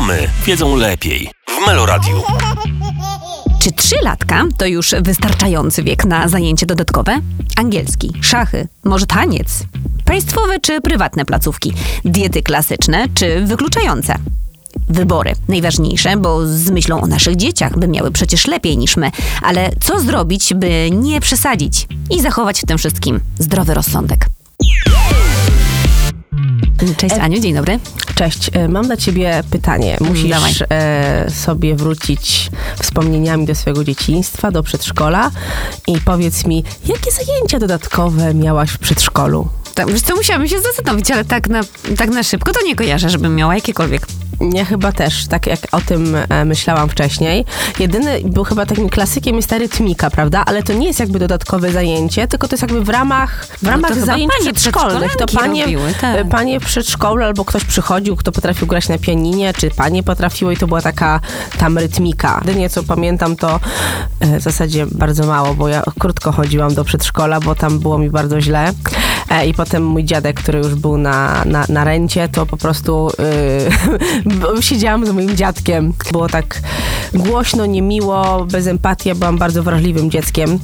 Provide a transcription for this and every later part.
Mamy wiedzą lepiej. W Meloradiu. Czy trzylatka to już wystarczający wiek na zajęcie dodatkowe? Angielski, szachy, może taniec? Państwowe czy prywatne placówki? Diety klasyczne czy wykluczające? Wybory najważniejsze, bo z myślą o naszych dzieciach, by miały przecież lepiej niż my. Ale co zrobić, by nie przesadzić i zachować w tym wszystkim zdrowy rozsądek? Cześć Aniu, dzień dobry. Cześć, e, mam dla ciebie pytanie. Musisz Dawaj. e, sobie wrócić wspomnieniami do swojego dzieciństwa, do przedszkola i powiedz mi, jakie zajęcia dodatkowe miałaś w przedszkolu? Tak, wiesz co, musiałabym się zastanowić, ale tak na, tak na szybko to nie kojarzę, żebym miała jakiekolwiek. Ja chyba też, tak jak o tym e, myślałam wcześniej. Jedyny był chyba takim klasykiem jest ta rytmika, prawda? Ale to nie jest jakby dodatkowe zajęcie, tylko to jest jakby w ramach, w No ramach zajęć przedszkolnych. To panie, robiły, tak. e, panie w przedszkolu albo ktoś przychodził, kto potrafił grać na pianinie, czy panie potrafiły i to była taka tam rytmika. Jedynie co pamiętam to e, w zasadzie bardzo mało, bo ja krótko chodziłam do przedszkola, bo tam było mi bardzo źle. E, I potem mój dziadek, który już był na, na, na rencie, to po prostu yy, siedziałam z moim dziadkiem. Było tak głośno, niemiło, bez empatii. Ja byłam bardzo wrażliwym dzieckiem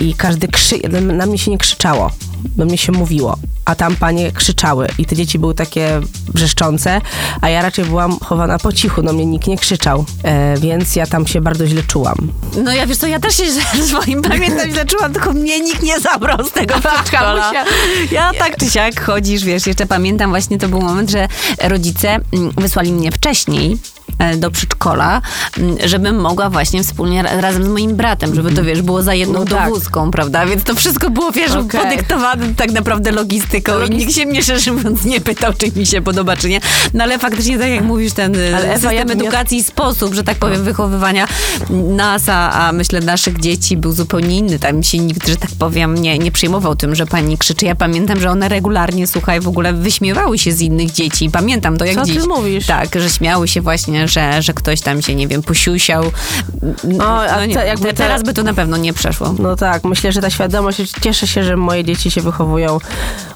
i każdy krzy... Na mnie się nie krzyczało, do mnie się mówiło. A tam panie krzyczały i te dzieci były takie wrzeszczące, a ja raczej byłam chowana po cichu, do mnie nikt nie krzyczał, e, więc ja tam się bardzo źle czułam. No ja wiesz co, ja też się swoim pamiętam źle czułam, tylko mnie nikt nie zabrał z tego przedszkola. Ja tak czy siak chodzisz, wiesz, jeszcze pamiętam właśnie to był moment, że rodzice mm, wysłali mnie wcześniej do przedszkola, żebym mogła właśnie wspólnie ra- razem z moim bratem, żeby to wiesz, było za jedną No tak. dowózką, prawda? Więc to wszystko było, wiesz, Okej. podyktowane tak naprawdę logistyką i nikt się mnie szczerze mówiąc nie pytał, czy mi się podoba, czy nie. No ale faktycznie tak jak mówisz, ten Ale system ja edukacji, sposób, że tak powiem, wychowywania nas, a, myślę naszych dzieci był zupełnie inny. Tam się nikt, że tak powiem, nie, nie przejmował tym, że pani krzyczy. Ja pamiętam, że one regularnie, słuchaj, w ogóle wyśmiewały się z innych dzieci. Pamiętam to jak Co ty dziś. mówisz? Tak, że śmiały się właśnie, że, że ktoś tam się, nie wiem, posiusiał. No, a nie, te- teraz by to na pewno nie przeszło. No tak, myślę, że ta świadomość, cieszę się, że moje dzieci się wychowują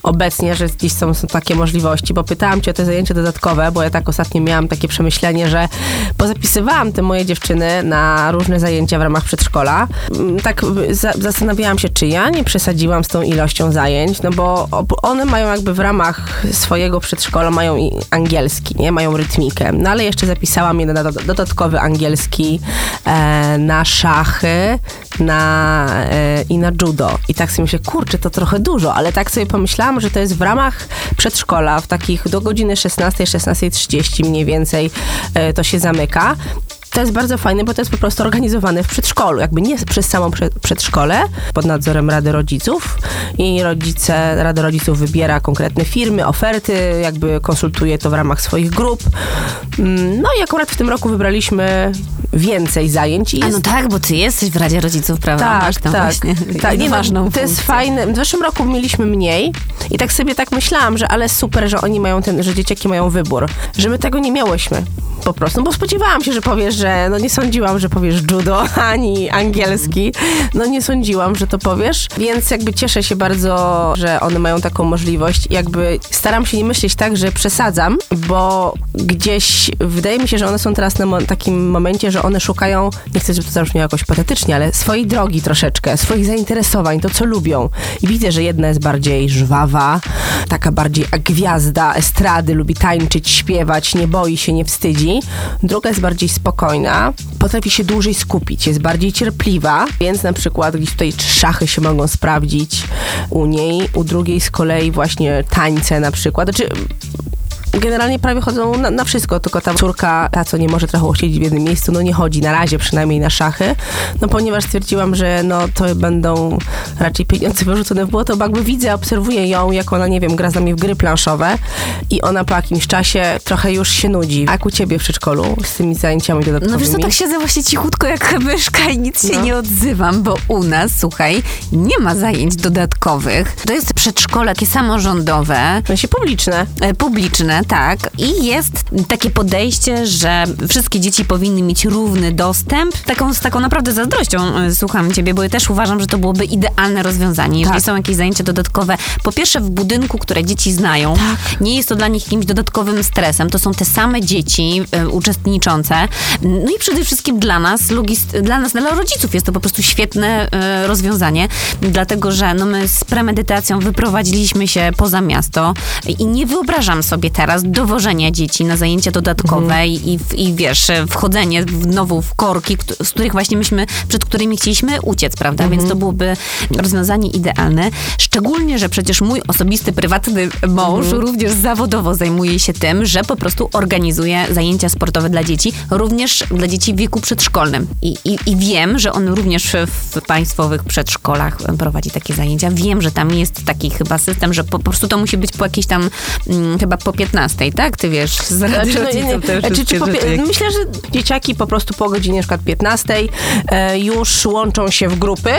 obecnie, że gdzieś są, są takie możliwości, bo pytałam cię o te zajęcia dodatkowe, bo ja tak ostatnio miałam takie przemyślenie, że pozapisywałam te moje dziewczyny na różne zajęcia w ramach przedszkola. Mm, Tak za, zastanawiałam się, czy ja nie przesadziłam z tą ilością zajęć, no bo one mają jakby w ramach swojego przedszkola mają i angielski, nie? Mają rytmikę. No ale jeszcze zapisałam je na do- dodatkowy angielski e, na szachy, na, e, i na judo. I tak sobie myślę, kurczę, to trochę dużo, ale tak sobie pomyślałam, że to jest w ramach przedszkola, w takich do godziny 16, 16.30 mniej więcej e, to się zamyka. To jest bardzo fajne, bo to jest po prostu organizowane w przedszkolu, jakby nie przez samą prze- przedszkole, pod nadzorem Rady Rodziców i rodzice, Rada Rodziców wybiera konkretne firmy, oferty, jakby konsultuje to w ramach swoich grup. Mm, No i akurat w tym roku wybraliśmy więcej zajęć i A jest no tak, bo ty jesteś w Radzie Rodziców, prawda? tak, Masz tam tak. właśnie tak. Nie, no, ważną to jest fajne. W zeszłym roku mieliśmy mniej i tak sobie tak myślałam, że ale super, że oni mają ten, że dzieciaki mają wybór. Że my tego nie miałyśmy. Po prostu, no bo spodziewałam się, że powiesz, no nie sądziłam, że powiesz judo ani angielski. No nie sądziłam, że to powiesz, więc jakby cieszę się bardzo, że one mają taką możliwość. Jakby staram się nie myśleć tak, że przesadzam, bo gdzieś wydaje mi się, że one są teraz na mo- takim momencie, że one szukają, nie chcę, żeby to zabrzmiało jakoś patetycznie, ale swojej drogi troszeczkę, swoich zainteresowań, to co lubią. I widzę, że jedna jest bardziej żwawa, taka bardziej gwiazda estrady, lubi tańczyć, śpiewać, nie boi się, nie wstydzi. Druga jest bardziej spokojna, potrafi się dłużej skupić, jest bardziej cierpliwa, więc na przykład gdzieś tutaj szachy się mogą sprawdzić u niej, u drugiej z kolei właśnie tańce na przykład. Znaczy, generalnie prawie chodzą na, na wszystko, tylko ta córka, ta co nie może trochę siedzieć w jednym miejscu, no nie chodzi na razie przynajmniej na szachy, no ponieważ stwierdziłam, że no to będą raczej pieniądze wyrzucone w błoto, bo jakby widzę, obserwuję ją, jak ona, nie wiem, gra z nami w gry planszowe i ona po jakimś czasie trochę już się nudzi. A jak u ciebie w przedszkolu z tymi zajęciami dodatkowymi? No wiesz co, tak siedzę właśnie cichutko jak myszka i nic się No. nie odzywam, bo u nas, słuchaj, nie ma zajęć dodatkowych. To jest przedszkole takie samorządowe, sensie publiczne. e, publiczne, tak. I jest takie podejście, że wszystkie dzieci powinny mieć równy dostęp. Taką, z taką naprawdę zazdrością e, słucham ciebie, bo ja też uważam, że to byłoby idealne rozwiązanie. Jeżeli Tak. są jakieś zajęcia dodatkowe, po pierwsze w budynku, które dzieci znają, Tak. nie jest to dla nich jakimś dodatkowym stresem. To są te same dzieci e, uczestniczące. No i przede wszystkim dla nas, dla nas, dla rodziców jest to po prostu świetne e, rozwiązanie, dlatego że no my z premedytacją wyprowadziliśmy się poza miasto i nie wyobrażam sobie teraz dowożenia dzieci na zajęcia dodatkowe i, i, i wiesz, wchodzenie znowu w korki, z których właśnie myśmy, przed którymi chcieliśmy uciec, prawda? Więc to byłoby rozwiązanie idealne. Szczególnie, że przecież mój osobisty, prywatny mąż również zawodowo zajmuje się tym, że po prostu organizuje zajęcia sportowe dla dzieci, również dla dzieci w wieku przedszkolnym. I, i, i wiem, że on również w państwowych przedszkolach prowadzi takie zajęcia. Wiem, że tam jest taki chyba system, że po prostu to musi być po jakiejś tam, mm, chyba po 15, tak? Ty wiesz, z Znaczy, no, nie, te nie, czy, po, jak- myślę, że dzieciaki po prostu po godzinie na przykład 15 e, już łączą się w grupy.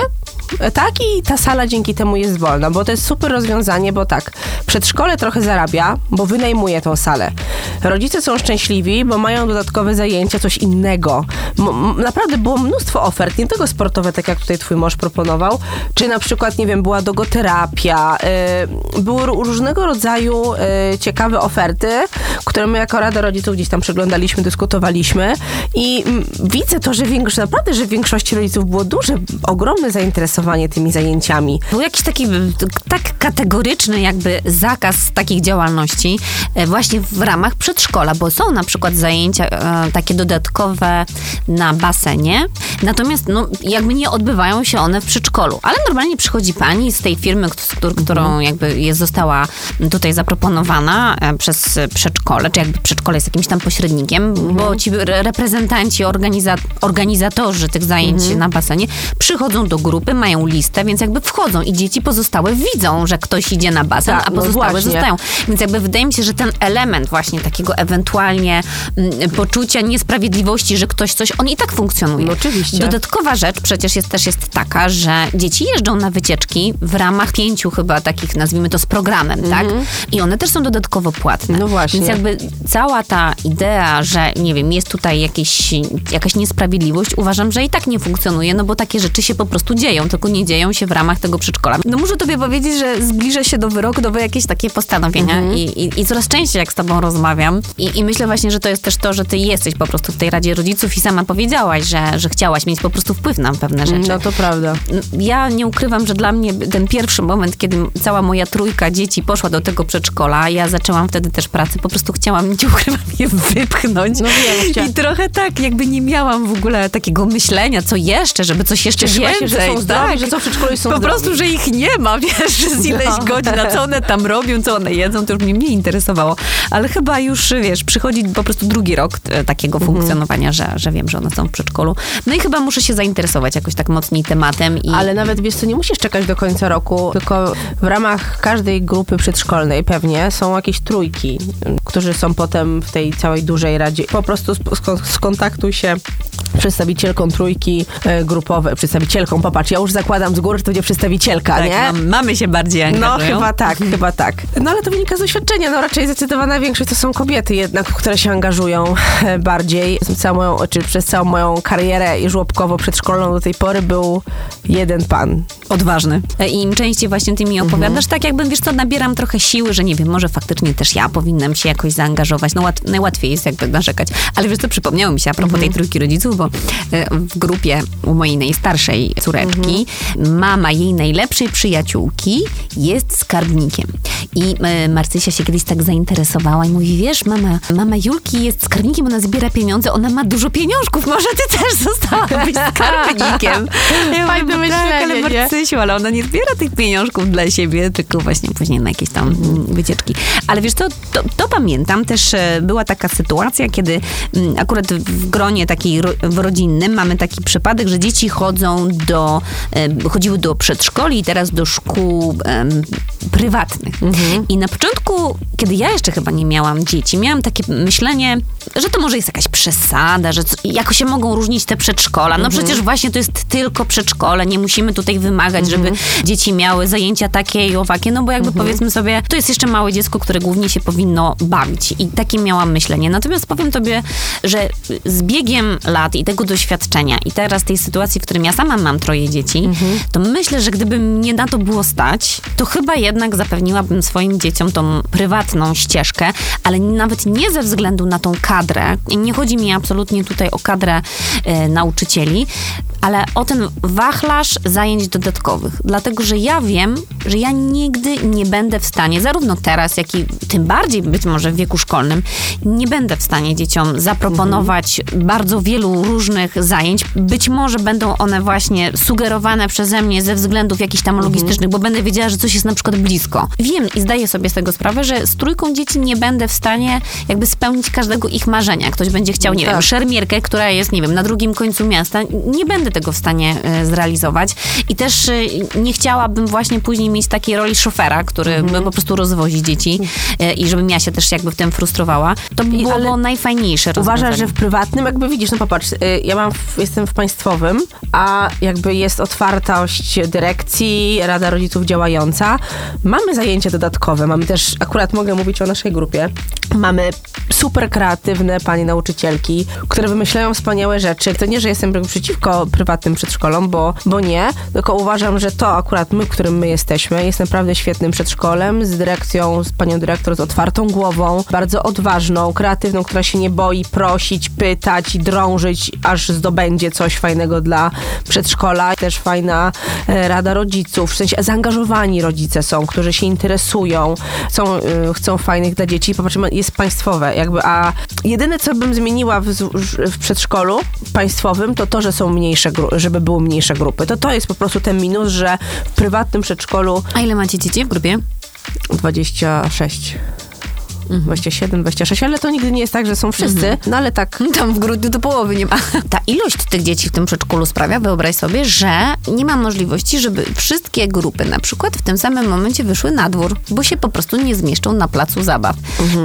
Tak, i ta sala dzięki temu jest wolna, bo to jest super rozwiązanie, bo tak, przedszkole trochę zarabia, bo wynajmuje tą salę. Rodzice są szczęśliwi, bo mają dodatkowe zajęcia, coś innego. M- naprawdę było mnóstwo ofert, nie tylko sportowe, tak jak tutaj twój mąż proponował, czy na przykład, nie wiem, była dogoterapia, y, były ró- różnego rodzaju y, ciekawe oferty, które my jako Rada Rodziców gdzieś tam przeglądaliśmy, dyskutowaliśmy i widzę to, że większość, naprawdę, że w większości rodziców było duże, ogromne zainteresowanie tymi zajęciami. Był jakiś taki tak kategoryczny jakby zakaz takich działalności e, właśnie w ramach przedszkola, bo są na przykład zajęcia e, takie dodatkowe na basenie, natomiast no, jakby nie odbywają się one w przedszkolu, ale normalnie przychodzi pani z tej firmy, którą jakby jest, została tutaj zaproponowana e, przez przedszkole, czy jakby przedszkole jest jakimś tam pośrednikiem, bo ci re- reprezentanci, organiza- organizatorzy tych zajęć na basenie przychodzą do grupy, mają listę, więc jakby wchodzą i dzieci pozostałe widzą, że ktoś idzie na basen, Tak, a no pozostałe właśnie. zostają. Więc jakby wydaje mi się, że ten element właśnie takiego ewentualnie mm, poczucia niesprawiedliwości, że ktoś coś, on i tak funkcjonuje. No oczywiście. Dodatkowa rzecz przecież jest, też jest taka, że dzieci jeżdżą na wycieczki w ramach pięciu chyba takich, nazwijmy to z programem, tak? I one też są dodatkowo płatne. Mhm. No właśnie. Więc jakby cała ta idea, że nie wiem, jest tutaj jakieś, jakaś niesprawiedliwość, uważam, że i tak nie funkcjonuje, no bo takie rzeczy się po prostu dzieją, nie dzieją się w ramach tego przedszkola. No muszę tobie powiedzieć, że zbliża się do wyroku, do jakieś takie postanowienia Mhm. I, i, i coraz częściej jak z tobą rozmawiam I, i myślę właśnie, że to jest też to, że ty jesteś po prostu w tej Radzie Rodziców i sama powiedziałaś, że, że chciałaś mieć po prostu wpływ na pewne rzeczy. No to prawda. Ja nie ukrywam, że dla mnie ten pierwszy moment, kiedy cała moja trójka dzieci poszła do tego przedszkola, ja zaczęłam wtedy też pracę, po prostu chciałam, nie ukrywam, je wypchnąć. No wiem, I trochę tak, jakby nie miałam w ogóle takiego myślenia, co jeszcze, żeby coś jeszcze Cieszyła więcej. się, że są tak. że są w przedszkolu są Po zdrowi. prostu, że ich nie ma, wiesz, z ileś No. godzin, a co one tam robią, co one jedzą, to już mnie mniej interesowało. Ale chyba już, wiesz, przychodzi po prostu drugi rok e, takiego Mhm. funkcjonowania, że, że wiem, że one są w przedszkolu. No i chyba muszę się zainteresować jakoś tak mocniej tematem. I, Ale nawet wiesz co, nie musisz czekać do końca roku, tylko w ramach każdej grupy przedszkolnej pewnie są jakieś trójki, którzy są potem w tej całej dużej radzie. Po prostu sk- sk- skontaktuj się z przedstawicielką trójki e, grupowej, przedstawicielką, popatrz, ja już zakładam z góry, że to będzie przedstawicielka, tak, nie? mam, mamy się bardziej No angażują. chyba tak, chyba tak. No ale to wynika z doświadczenia. No raczej zdecydowana większość to są kobiety jednak, które się angażują bardziej. Całą moją, czy przez całą moją karierę żłobkowo-przedszkolną do tej pory był jeden pan. Odważny. E, I im częściej właśnie ty mi opowiadasz, tak jakbym, wiesz co, nabieram trochę siły, że nie wiem, może faktycznie też ja powinnam się jakoś zaangażować. No łat, najłatwiej jest jakby narzekać. Ale wiesz co, przypomniało mi się a propos tej trójki rodziców, bo e, w grupie u mojej najstarszej córeczki mama jej najlepszej przyjaciółki jest skarbnikiem. I e, Marcysia się kiedyś tak zainteresowała i mówi, wiesz, mama, mama Julki jest skarbnikiem, ona zbiera pieniądze, ona ma dużo pieniążków, może ty też zostałabyś skarbnikiem. Ja Fajne tak, ale myślenie, ale ona nie zbiera tych pieniążków dla siebie, tylko właśnie później na jakieś tam wycieczki. Ale wiesz co, to, to pamiętam też, e, była taka sytuacja, kiedy mm, akurat w gronie takiej w rodzinnym mamy taki przypadek, że dzieci chodzą do, chodziły do przedszkoli i teraz do szkół prywatnych. I na początku, kiedy ja jeszcze chyba nie miałam dzieci, miałam takie myślenie, że to może jest jakaś przesada, że co, jako się mogą różnić te przedszkola. No przecież właśnie to jest tylko przedszkole, nie musimy tutaj wymagać, żeby dzieci miały zajęcia takie i owakie, no bo jakby powiedzmy sobie, to jest jeszcze małe dziecko, które głównie się powinno bawić. I takie miałam myślenie. Natomiast powiem tobie, że z biegiem lat i tego doświadczenia i teraz tej sytuacji, w którym ja sama mam troje dzieci, to myślę, że gdyby mnie na to było stać, to chyba jednak zapewniłabym swoim dzieciom tą prywatną ścieżkę, ale nawet nie ze względu na tą kadrę. Nie chodzi mi absolutnie tutaj o kadrę e, nauczycieli, ale o ten wachlarz zajęć dodatkowych. Dlatego, że ja wiem, że ja nigdy nie będę w stanie, zarówno teraz, jak i tym bardziej być może w wieku szkolnym, nie będę w stanie dzieciom zaproponować bardzo wielu różnych zajęć. Być może będą one właśnie sugerowane przeze mnie ze względów jakichś tam logistycznych, bo będę wiedziała, że coś jest na przykład blisko. Wiem i zdaję sobie z tego sprawę, że z trójką dzieci nie będę w stanie jakby spełnić każdego ich marzenia. Ktoś będzie chciał, nie Tak. wiem, szermierkę, która jest, nie wiem, na drugim końcu miasta. Nie będę tego w stanie e, zrealizować. I też e, nie chciałabym właśnie później mieć takiej roli szofera, który Mhm. po prostu rozwozi dzieci e, i żebym ja się też jakby w tym frustrowała. To by było najfajniejsze Uważasz, że w prywatnym, jakby widzisz, no popatrz, ja mam, w, jestem w państwowym, a jakby jest otwartość dyrekcji, Rada Rodziców działająca. Mamy zajęcia dodatkowe, mamy też, akurat mogę mówić o naszej grupie, mamy super kreatywne panie nauczycielki, które wymyślają wspaniałe rzeczy. To nie, że jestem przeciwko prywatnym przedszkolom, bo, bo nie, tylko uważam, że to akurat my, którym my jesteśmy, jest naprawdę świetnym przedszkolem, z dyrekcją, z panią dyrektor, z otwartą głową, bardzo odważną, kreatywną, która się nie boi prosić, pytać i drążyć, aż zdobędzie coś fajnego dla przedszkola. Też fajna e, rada rodziców, w sensie zaangażowani rodzice są, którzy się interesują, chcą, y, chcą fajnych dla dzieci. Popatrzmy, jest państwowe, jakby, a jedyne, co bym zmieniła w, w przedszkolu państwowym, to to, że są mniejsze, gru- żeby były mniejsze grupy. To to jest po prostu ten minus, że w prywatnym przedszkolu A ile macie dzieci w grupie? 26. 27, 26, ale to nigdy nie jest tak, że są wszyscy, no ale tak Tam w grudniu do połowy nie ma. Ta ilość tych dzieci w tym przedszkolu sprawia, wyobraź sobie, że nie ma możliwości, żeby wszystkie grupy na przykład w tym samym momencie wyszły na dwór, bo się po prostu nie zmieszczą na placu zabaw.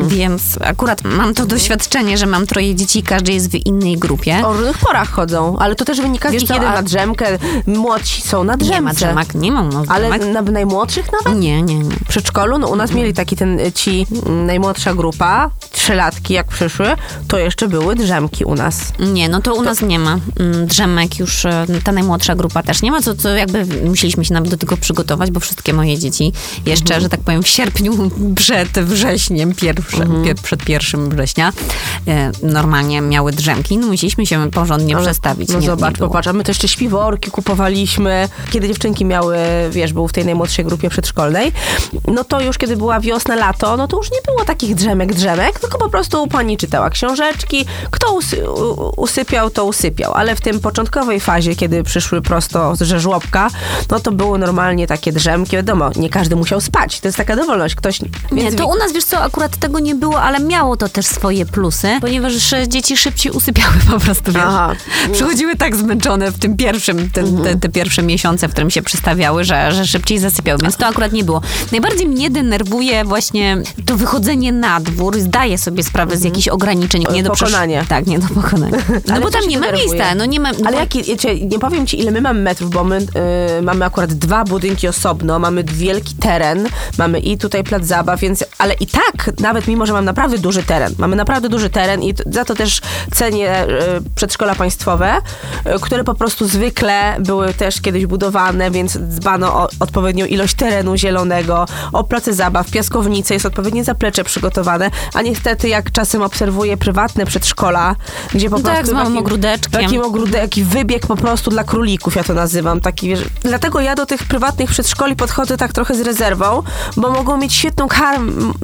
Więc akurat mam to doświadczenie, że mam troje dzieci i każdy jest w innej grupie. o różnych porach chodzą, ale to też wynika z Wiesz nich co, jeden a- na drzemkę, młodsi są na drzemce. nie ma drzemak, nie mam no, Ale na, najmłodszych nawet? Nie, nie, nie. W przedszkolu, no u nas mieli taki ten, ci mm, najmłodsza grupa, trzylatki jak przyszły, to jeszcze były drzemki u nas. Nie, no to u nas nie ma mm, drzemek, już e, ta najmłodsza grupa też nie ma, co, co jakby musieliśmy się nawet do tego przygotować, bo wszystkie moje dzieci jeszcze, że tak powiem, w sierpniu przed wrześniem, pierwsze, pier, przed pierwszym września, e, normalnie miały drzemki, no musieliśmy się porządnie Ale- przestawić. No nie, zobacz, nie było. popatrz, my to jeszcze śpiworki kupowaliśmy. Kiedy dziewczynki miały, wiesz, był w tej najmłodszej grupie przedszkolnej, no to już kiedy była wiosna, lato, no to już nie było takich drzemek, drzemek, tylko po prostu pani czytała książeczki, kto usy, usypiał, to usypiał. Ale w tym początkowej fazie, kiedy przyszły prosto z żeżłobka, no to były normalnie takie drzemki. Wiadomo, nie każdy musiał spać. To jest taka dowolność. Ktoś... Nie, to u nas, wiesz co, akurat tego nie było, ale miało to też swoje plusy, ponieważ dzieci szybciej usypiały po prostu, wiesz. Aha. Przychodziły tak zmęczone w tym pierwszym, te, te, te pierwsze miesiące, w którym się przystawiały, że, że szybciej zasypiały, więc to akurat nie było. Najbardziej mnie denerwuje właśnie to wychodzenie na dwór. Zdaję sobie sprawę z jakichś ograniczeń. Nie do przesz- Pokonanie. Tak, nie do pokonania. No bo tam nie ma denerwuje? miejsca, no nie ma... Ale jaki, ja cię- nie powiem ci, ile my mamy metrów, bo my y, mamy akurat dwa budynki osobno, mamy wielki teren, mamy i tutaj plac zabaw, więc, ale i tak, nawet mimo, że mam naprawdę duży teren, mamy naprawdę duży teren i t- za to też cenię y, przedszkola państwowe, y, które po prostu zwykle były też kiedyś budowane, więc dbano o odpowiednią ilość terenu zielonego, o place zabaw, piaskownice, jest odpowiednie zaplecze przygotowane, a niestety jak czasem obserwuję prywatne przedszkola, gdzie po No prostu... tak, z małym takim- ogródeczkiem. Takim ogródek, taki wybieg po prostu dla królików, ja to nazywam. Taki, wiesz, dlatego ja do tych prywatnych przedszkoli podchodzę tak trochę z rezerwą, bo mogą mieć świetną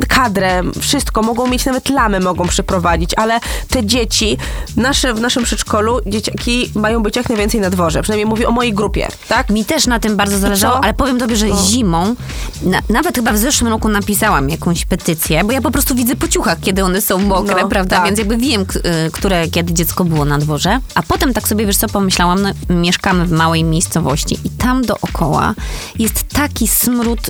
kadrę, wszystko, mogą mieć nawet lamy mogą przyprowadzić, ale te dzieci, nasze, w naszym przedszkolu dzieciaki mają być jak najwięcej na dworze. Przynajmniej mówię o mojej grupie, tak? Mi też na tym bardzo zależało, ale powiem tobie, że zimą, na, nawet chyba w zeszłym roku napisałam jakąś petycję, bo ja po prostu widzę po ciuchach, kiedy one są mokre, No, prawda? tak. Więc jakby wiem, y, które, kiedy dziecko było na dworze. A potem tak sobie, wiesz co, pomyślałam, no, mieszkamy w małej miejscowości i tam dookoła jest taki smród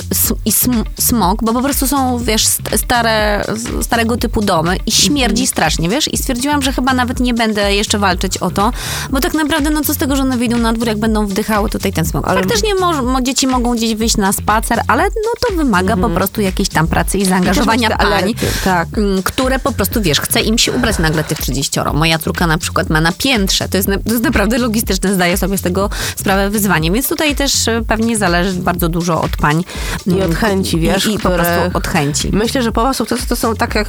i sm- smog, bo po prostu są, wiesz, st- stare, starego typu domy i śmierdzi strasznie, wiesz? I stwierdziłam, że chyba nawet nie będę jeszcze walczyć o to, bo tak naprawdę, no co z tego, że one wyjdą na dwór, jak będą wdychały tutaj ten smog. Faktycznie mo- mo- dzieci mogą gdzieś wyjść na spacer, ale no to wymaga po prostu jakiejś tam pracy i zaangażowania Mhm. te alerty, tak. mm, które po prostu, wiesz, chce im się ubrać nagle tych 30. Moja córka na przykład ma na piętrze. To jest, to jest naprawdę logistyczne, zdaję sobie z tego sprawę wyzwanie. Więc tutaj też e, pewnie zależy bardzo dużo od pań. I mm, od chęci, wiesz, I, i po prostu od chęci. Myślę, że połowa sukcesu to są tak jak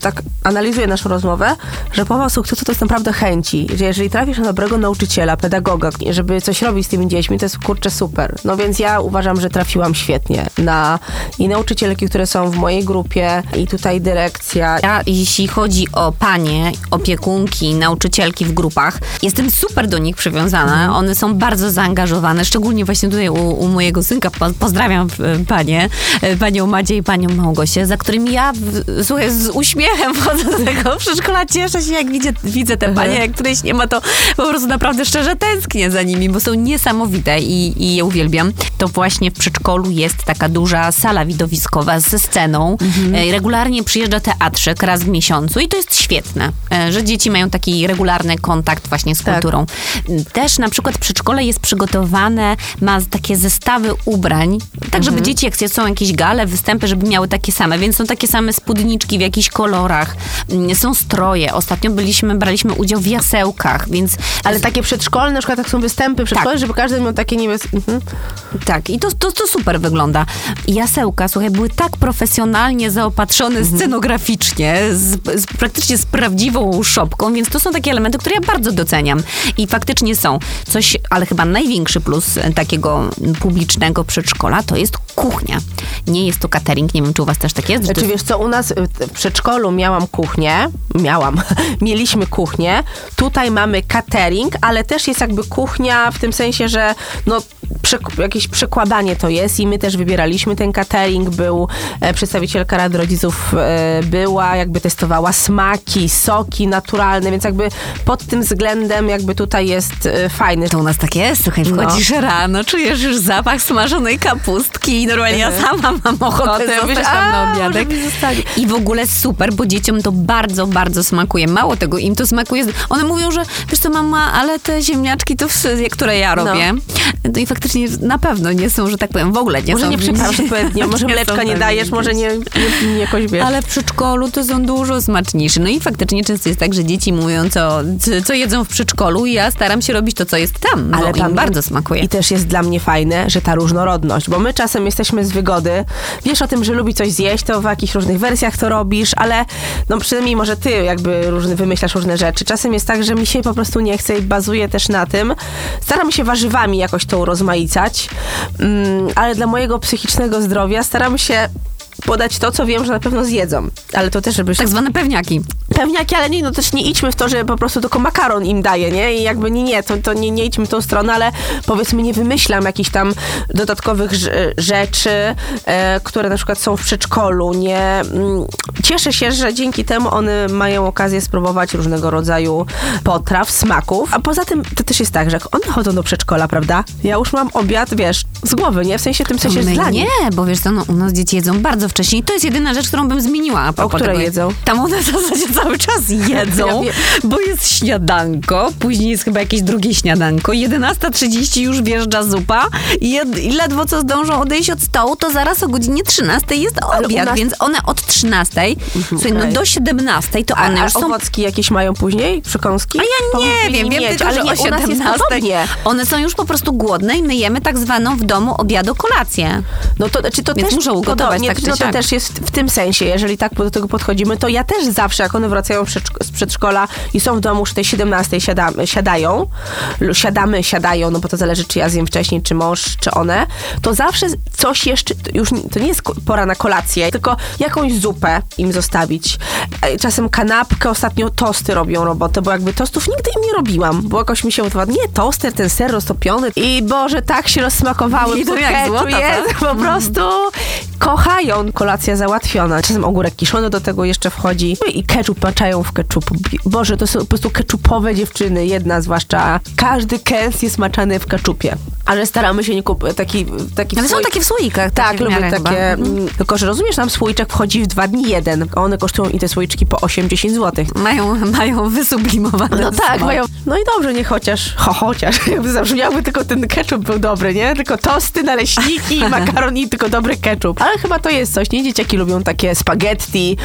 tak analizuję naszą rozmowę, że połowa sukcesu to jest naprawdę chęci. Że jeżeli trafisz na dobrego nauczyciela, pedagoga, żeby coś robić z tymi dziećmi, to jest kurczę super. No więc ja uważam, że trafiłam świetnie na i nauczycielki, które są w mojej grupie, i tutaj dyrekcja. Ja, jeśli chodzi o panie, opiekunki, nauczycielki w grupach, jestem super do nich przywiązana. Mhm. One są bardzo zaangażowane, szczególnie właśnie tutaj u, u mojego synka. Po, pozdrawiam e, panie, e, panią Madzie i panią Małgosię, za którymi ja, w, słuchaj, z uśmiechem wchodzę do tego przedszkola. Cieszę się, jak widzę, widzę te panie, jak którejś nie ma, to po prostu naprawdę szczerze tęsknię za nimi, bo są niesamowite i, i je uwielbiam. To właśnie w przedszkolu jest taka duża sala widowiskowa ze sceną. E, Regularnie przyjeżdża teatrzyk raz w miesiącu i to jest świetne, e, że dzieci mają taki regularny kontakt właśnie z Tak. kulturą. Też na przykład przedszkole jest przygotowane, ma takie zestawy ubrań, tak żeby dzieci jak są jakieś gale, występy, żeby miały takie same, więc są takie same spódniczki w jakichś kolorach, Mm, są stroje. Ostatnio byliśmy, braliśmy udział w jasełkach, więc Ale takie przedszkolne, na przykład jak są występy przedszkolne, Tak. żeby każdy miał takie niebieskie... Mhm. Tak, i to, to, to super wygląda. Jasełka, słuchaj, były tak profesjonalnie zaopatrzone Mhm. scenograficznie, z, z, praktycznie z prawdziwą szopką, więc to są takie elementy, które ja bardzo doceniam. I faktycznie są. Coś, ale chyba największy plus takiego publicznego przedszkola to jest kuchnia. Nie jest to catering, nie wiem, czy u was też tak jest? to Znaczy wiesz co, u nas y, w przedszkolu miałam kuchnię, miałam, mieliśmy kuchnię, tutaj mamy catering, ale też jest jakby kuchnia w tym sensie, że no przek- jakieś przekładanie to jest i my też wybieraliśmy ten catering, był e, przedstawicielka Rady Rodziców e, była, jakby testowała smaki, soki naturalne, więc jakby pod tym względem jakby tutaj jest e, fajny. To u nas tak jest, słuchaj, No. wchodzisz rano, czujesz już zapach smażonej kapustki i normalnie ja sama mam ochotę Ochotę, zostać tam na "A, obiadek. może mi zostali". I w ogóle super, bo dzieciom to bardzo, bardzo smakuje. Mało tego, im to smakuje. One mówią, że wiesz co mama, ale te ziemniaczki, to wszy- które ja robię, no. i faktycznie na pewno nie są, że tak powiem, w ogóle nie Może są. nie przyprawisz odpowiednio, może Nie mleczka nie dajesz, może nie, nie, nie jakoś ale w przedszkolu to są dużo smaczniejsze. No i faktycznie często jest tak, że dzieci mówią, co, co, jedzą w przedszkolu i ja staram się robić to, co jest tam, bo Ale im tam bardzo smakuje. I też jest dla mnie fajne, że ta różnorodność, bo my czasem jesteśmy z wygody. Wiesz o tym, że lubi coś zjeść, to w jakichś różnych wersjach to robisz, ale no przynajmniej może ty jakby różne, wymyślasz różne rzeczy. Czasem jest tak, że mi się po prostu nie chce i bazuję też na tym. Staram się warzywami jakoś to urozmaicać, mm, ale dla mojego psychicznego zdrowia staram się podać to, co wiem, że na pewno zjedzą. Ale to też, żeby Tak zwane pewniaki. Pewniaki, ale nie, no też nie idźmy w to, że po prostu tylko makaron im daje, nie? I jakby nie, nie, to, to nie, nie idźmy w tą stronę, ale powiedzmy nie wymyślam jakichś tam dodatkowych rz- rzeczy, e, które na przykład są w przedszkolu, nie... Mm, cieszę się, że dzięki temu one mają okazję spróbować różnego rodzaju potraw, smaków, a poza tym to też jest tak, że jak one chodzą do przedszkola, prawda? Ja już mam obiad, wiesz, z głowy, nie? W sensie tym sensie My dla nie, bo wiesz co, no, u nas dzieci jedzą bardzo wcześnie i to jest jedyna rzecz, którą bym zmieniła. A propos której tego. jedzą? Tam one w zasadzie cały czas jedzą, Ja bo jest śniadanko, później jest chyba jakieś drugie śniadanko, 11.30 już wjeżdża zupa i, i ledwo co zdążą odejść od stołu, to zaraz o godzinie 13 jest obiad, nas- więc one od 13, słuchaj, no okej. do 17 to one a już są owocki jakieś mają później? Przekąski? A ja nie Powinni wiem, wiem mieć, tylko, ale nie, o u nas jest 17 podobnie. one są już po prostu głodne i my jemy tak zwaną w domu obiadu kolację. No to, czy to Więc też muszą ugotować podobnie, tak czy no to siak. też jest w tym sensie, jeżeli tak do tego podchodzimy, to ja też zawsze, jak one wracają z przedszkola i są w domu już tej 17 siadamy, siadają, siadamy, siadają, no bo to zależy, czy ja zjem wcześniej, czy mąż, czy one, to zawsze coś jeszcze, już to nie jest pora na kolację, tylko jakąś zupę im zostawić. E, Czasem kanapkę, ostatnio tosty robią robotę, bo jakby tostów nigdy im nie robiłam, bo jakoś mi się wydawało, nie, toster, ten ser roztopiony i Boże, tak się rozsmakowały I to jak złota, jest, po prostu kochają. Kolacja załatwiona. Czasem ogórek kiszony do tego jeszcze wchodzi. No i ketchup maczają w ketchupu. Boże, to są po prostu ketchupowe dziewczyny. Jedna zwłaszcza. Każdy kęs jest maczany w ketchupie. Ale staramy się nie kupować taki, taki Ale są takie w słoikach. tak, takie w lubię miarę chyba. takie. mm, Tylko, że rozumiesz, tam słoiczek wchodzi w dwa dni jeden. a One kosztują i te słoiczki po 8-10 zł. Mają, mają wysublimowane. No tak, smak. mają. No i dobrze, nie chociaż. Ho, chociaż. Jakby zabrzmiałby tylko ten ketchup był dobry, nie? Tylko tosty, naleśniki, makaron i tylko dobry ketchup. Ale chyba to jest coś, nie? Dzieciaki lubią takie spaghetti.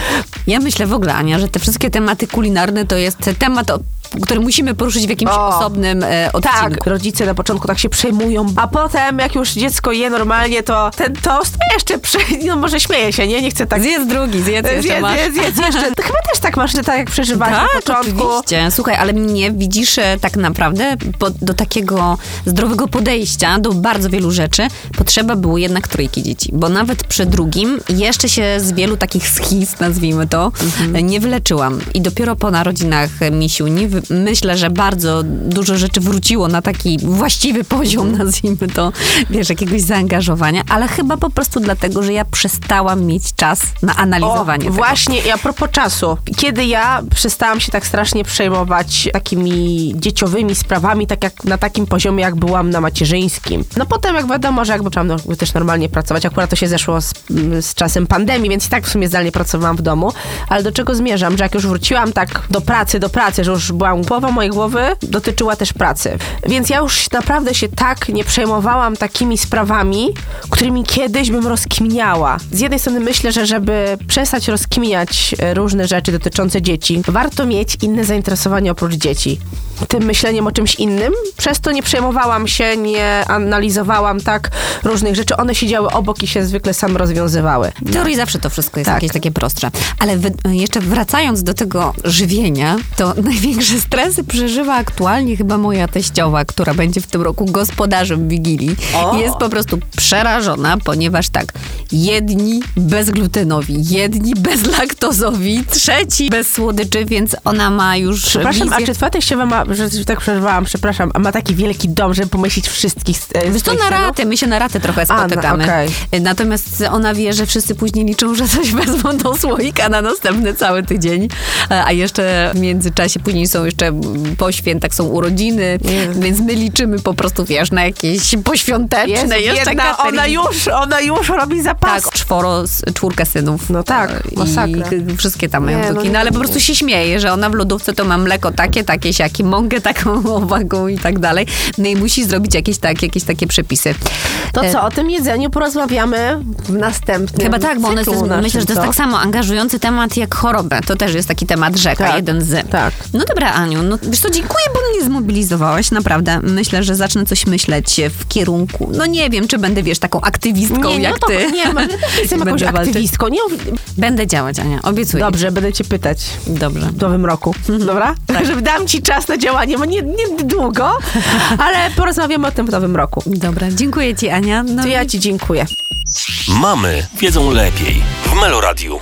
Ja myślę w ogóle, Ania, że te wszystkie tematy kulinarne to jest temat, o, który musimy poruszyć w jakimś O. osobnym e, odcinku. Tak, rodzice na początku tak się przejmują, a potem jak już dziecko je normalnie, to ten tost jeszcze prze... No może śmieje się, nie? Nie chcę tak... Zjedz drugi, zjedz jeszcze Zjedz, masz. zjedz, zjedz jeszcze. To chyba też tak masz, że tak jak przeżywasz na Tak, początku. oczywiście. Słuchaj, ale mnie widzisz e, tak naprawdę po, do takiego zdrowego podejścia do bardzo wielu rzeczy potrzeba było jednak trójki dzieci, bo nawet przy drugim jeszcze się z wielu takich schiz, nazwijmy to, Mhm. nie wyleczyłam. I dopiero po narodzinach e, Misiuni myślę, że bardzo dużo rzeczy wróciło na taki właściwy poziom, Mhm. nazwijmy to, wiesz, jakiegoś zaangażowania, ale chyba po prostu dlatego, że ja przestałam mieć czas na analizowanie O, tego. Właśnie, i a propos czasu. Kiedy ja przestałam się tak strasznie przejmować takimi dzieciowymi sprawami, tak jak na takim poziomie, jak byłam na macierzyńskim. No potem, jak wiadomo, że jakby trzeba no, też normalnie pracować. Akurat to się zeszło z, z czasem pandemii, więc i tak w sumie zdalnie pracowałam w domu. Ale do czego zmierzam? Że jak już wróciłam tak do pracy, do pracy, że już byłam, mojej głowy dotyczyła też pracy. Więc ja już naprawdę się tak nie przejmowałam takimi sprawami, którymi kiedyś bym rozkminiała. Z jednej strony myślę, że żeby przestać rozkminiać e, różne rzeczy dotyczące dzieci, warto mieć inne zainteresowanie oprócz dzieci. Tym myśleniem o czymś innym. Przez to nie przejmowałam się, nie analizowałam tak różnych rzeczy. One siedziały obok i się zwykle same rozwiązywały. W teorii zawsze to wszystko jest Tak. jakieś takie prostsze. Ale wy, jeszcze wracając do tego żywienia, to największe stresy przeżywa aktualnie chyba moja teściowa, która będzie w tym roku gospodarzem Wigilii. O! Jest po prostu przerażona, ponieważ tak, jedni bezglutenowi, jedni bezlaktozowi, trzeci bez słodyczy, więc ona ma już Przepraszam, a wizję... czy twoja teściowa ma, że tak przerwałam, przepraszam, a ma taki wielki dom, żeby pomyślić wszystkich e, Wiesz, swoich na ratę, my się na ratę trochę A, no, spotykamy. okej. Natomiast ona wie, że wszyscy później liczą, że coś wezmą do słoika na następny cały tydzień. A jeszcze w międzyczasie później są jeszcze po świętach są urodziny, więc my liczymy po prostu, wiesz, na jakieś poświąteczne Jezu, jeszcze catering. ona już, ona już robi zapas. Tak, czworo, z- czwórkę synów. No tak, E, masakra. I wszystkie tam mają Nie, no No ale po prostu się śmieje, że ona w lodówce to ma mleko takie, takie, siaki, mąkę taką owagą i tak dalej. No i musi zrobić jakieś, tak, jakieś takie przepisy. To E, co, o tym jedzeniu porozmawiamy w następnym Chyba tak, bo jest, naszym, myślę, że to jest tak samo angażujący temat jak chorobę. To też jest taki temat rzeka, Tak, jeden z. tak. No dobra, Aniu, no wiesz co, dziękuję, bo mnie zmobilizowałaś, naprawdę. Myślę, że zacznę coś myśleć w kierunku, no nie wiem, czy będę, wiesz, taką aktywistką Nie, jak no to, ty. Nie, jestem jakąś Będę walczyć. aktywistką. Nie, Będę działać, Ania, obiecuję. dobrze, będę cię pytać Dobrze. w nowym roku, dobra? Tak. Żeby dam ci czas na działanie, bo nie, nie długo, ale porozmawiamy o tym w nowym roku. Dobra, dziękuję ci, Ania. No To i- ja ci dziękuję. Mamy wiedzą lepiej w Meloradiu.